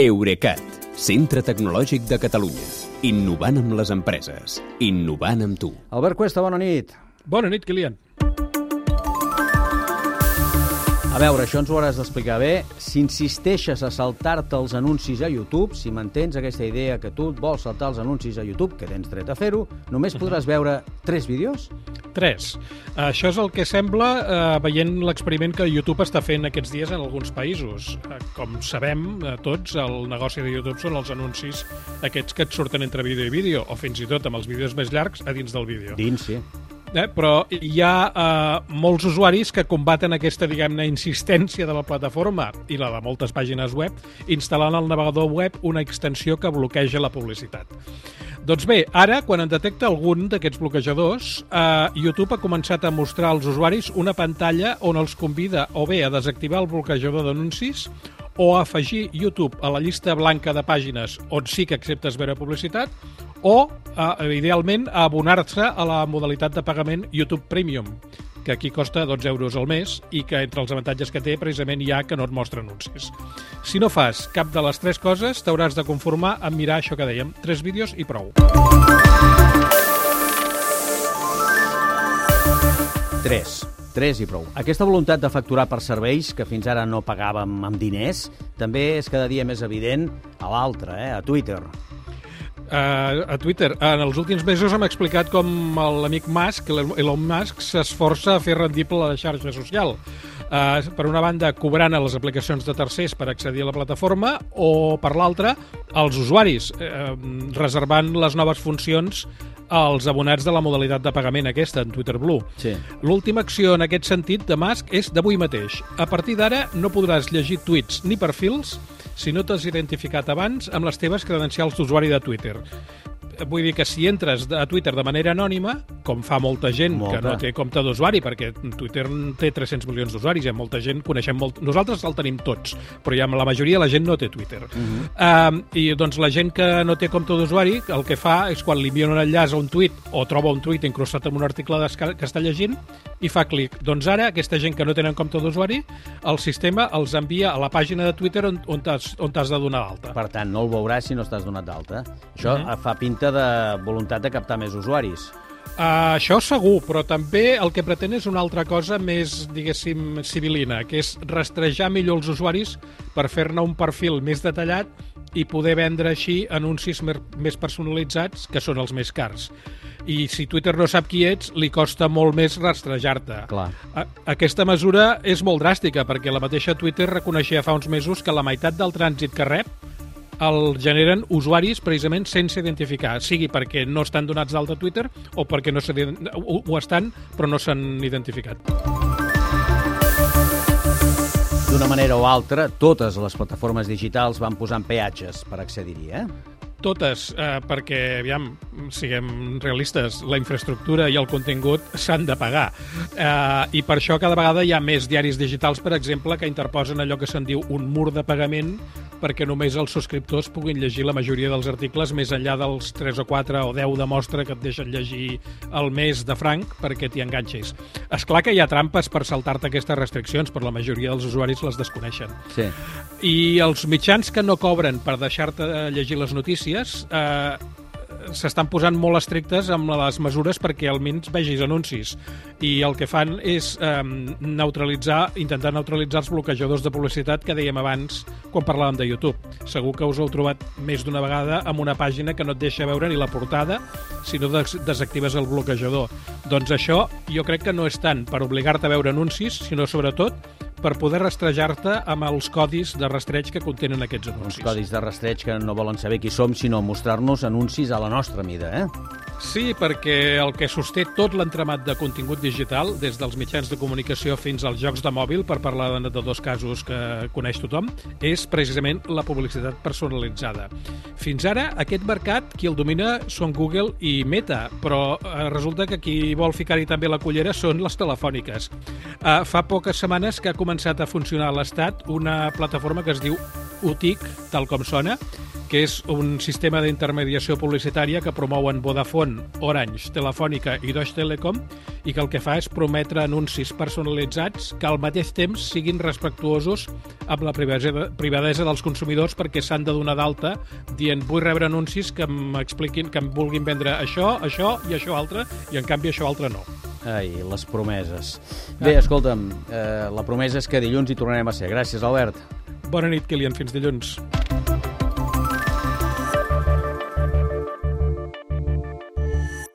Eurecat, centre tecnològic de Catalunya. Innovant amb les empreses. Innovant amb tu. Albert Cuesta, bona nit. Bona nit, Kilian. A veure, això ens ho hauràs d'explicar bé. Si insisteixes a saltar-te els anuncis a YouTube, si mantens aquesta idea que tu vols saltar els anuncis a YouTube, que tens dret a fer-ho, només podràs veure tres vídeos? Tres. Això és el que sembla eh, veient l'experiment que YouTube està fent aquests dies en alguns països. Eh, com sabem eh, tots, el negoci de YouTube són els anuncis aquests que et surten entre vídeo i vídeo, o fins i tot amb els vídeos més llargs a dins del vídeo. Dins, sí. Eh, però hi ha eh, molts usuaris que combaten aquesta, diguem-ne, insistència de la plataforma i la de moltes pàgines web, instal·lant al navegador web una extensió que bloqueja la publicitat. Doncs bé, ara, quan en detecta algun d'aquests bloquejadors, eh, YouTube ha començat a mostrar als usuaris una pantalla on els convida o bé a desactivar el bloquejador d'anuncis o a afegir YouTube a la llista blanca de pàgines on sí que acceptes veure publicitat o, eh, idealment, abonar-se a la modalitat de pagament YouTube Premium, que aquí costa 12 euros al mes i que entre els avantatges que té precisament hi ha que no et mostra anuncis. Si no fas cap de les tres coses, t'hauràs de conformar amb mirar això que dèiem, tres vídeos i prou. Tres. Tres i prou. Aquesta voluntat de facturar per serveis, que fins ara no pagàvem amb diners, també és cada dia més evident a l'altre, eh? a Twitter. Uh, a Twitter. En els últims mesos hem explicat com l'amic Musk, Elon Musk, s'esforça a fer rendible la xarxa social. Uh, per una banda, cobrant a les aplicacions de tercers per accedir a la plataforma o, per l'altra, als usuaris, uh, reservant les noves funcions als abonats de la modalitat de pagament aquesta, en Twitter Blue. Sí. L'última acció en aquest sentit de Musk és d'avui mateix. A partir d'ara no podràs llegir tuits ni perfils si no t'has identificat abans amb les teves credencials d'usuari de Twitter. Vull dir que si entres a Twitter de manera anònima, com fa molta gent Molta. que no té compte d'usuari, perquè Twitter té 300 milions d'usuaris, hi ha molta gent, coneixem molt... Nosaltres el tenim tots, però ja la majoria la gent no té Twitter. Uh -huh. uh, I doncs la gent que no té compte d'usuari, el que fa és quan li envien un enllaç a un tuit o troba un tuit incrustat en un article que està llegint i fa clic. Doncs ara, aquesta gent que no tenen compte d'usuari, el sistema els envia a la pàgina de Twitter on, on t'has de donar d'alta. Per tant, no el veuràs si no estàs donat d'alta. Això Mhm. fa pinta de voluntat de captar més usuaris. Uh, això segur, però també el que pretén és una altra cosa més, diguéssim, civilina, que és rastrejar millor els usuaris per fer-ne un perfil més detallat i poder vendre així anuncis més personalitzats, que són els més cars. I si Twitter no sap qui ets, li costa molt més rastrejar-te. Aquesta mesura és molt dràstica, perquè la mateixa Twitter reconeixia fa uns mesos que la meitat del trànsit que rep el generen usuaris precisament sense identificar, sigui perquè no estan donats d'alta a Twitter o perquè no ho, ho estan però no s'han identificat. D'una manera o altra, totes les plataformes digitals van posant peatges per accedir-hi, eh? Totes, eh, perquè, aviam, siguem realistes, la infraestructura i el contingut s'han de pagar. Eh, I per això cada vegada hi ha més diaris digitals, per exemple, que interposen allò que se'n diu un mur de pagament perquè només els subscriptors puguin llegir la majoria dels articles més enllà dels 3 o 4 o 10 de mostra que et deixen llegir el mes de franc perquè t'hi enganxis. És clar que hi ha trampes per saltar-te aquestes restriccions, però la majoria dels usuaris les desconeixen. Sí. I els mitjans que no cobren per deixar-te llegir les notícies eh, s'estan posant molt estrictes amb les mesures perquè almenys vegis anuncis. I el que fan és eh, neutralitzar, intentar neutralitzar els bloquejadors de publicitat que dèiem abans quan parlàvem de YouTube. Segur que us heu trobat més d'una vegada amb una pàgina que no et deixa veure ni la portada si no des desactives el bloquejador. Doncs això jo crec que no és tant per obligar-te a veure anuncis, sinó sobretot per poder rastrejar-te amb els codis de rastreig que contenen aquests Uns anuncis. codis de rastreig que no volen saber qui som, sinó mostrar-nos anuncis a la nostra mida, eh? Sí, perquè el que sosté tot l'entremat de contingut digital, des dels mitjans de comunicació fins als jocs de mòbil, per parlar de, de dos casos que coneix tothom, és precisament la publicitat personalitzada. Fins ara, aquest mercat, qui el domina són Google i Meta, però eh, resulta que qui vol ficar-hi també la cullera són les telefòniques. Eh, fa poques setmanes que ha començat a funcionar a l'Estat una plataforma que es diu UTIC, tal com sona, que és un sistema d'intermediació publicitària que promouen Vodafone, Orange, Telefònica i Deutsche Telekom i que el que fa és prometre anuncis personalitzats que al mateix temps siguin respectuosos amb la privadesa dels consumidors perquè s'han de donar d'alta dient vull rebre anuncis que m'expliquin, que em vulguin vendre això, això i això altre, i en canvi això altre no. Ai, les promeses. Bé, escolta'm, eh, la promesa és que dilluns hi tornarem a ser. Gràcies, Albert. Bona nit, Kilian. Fins dilluns.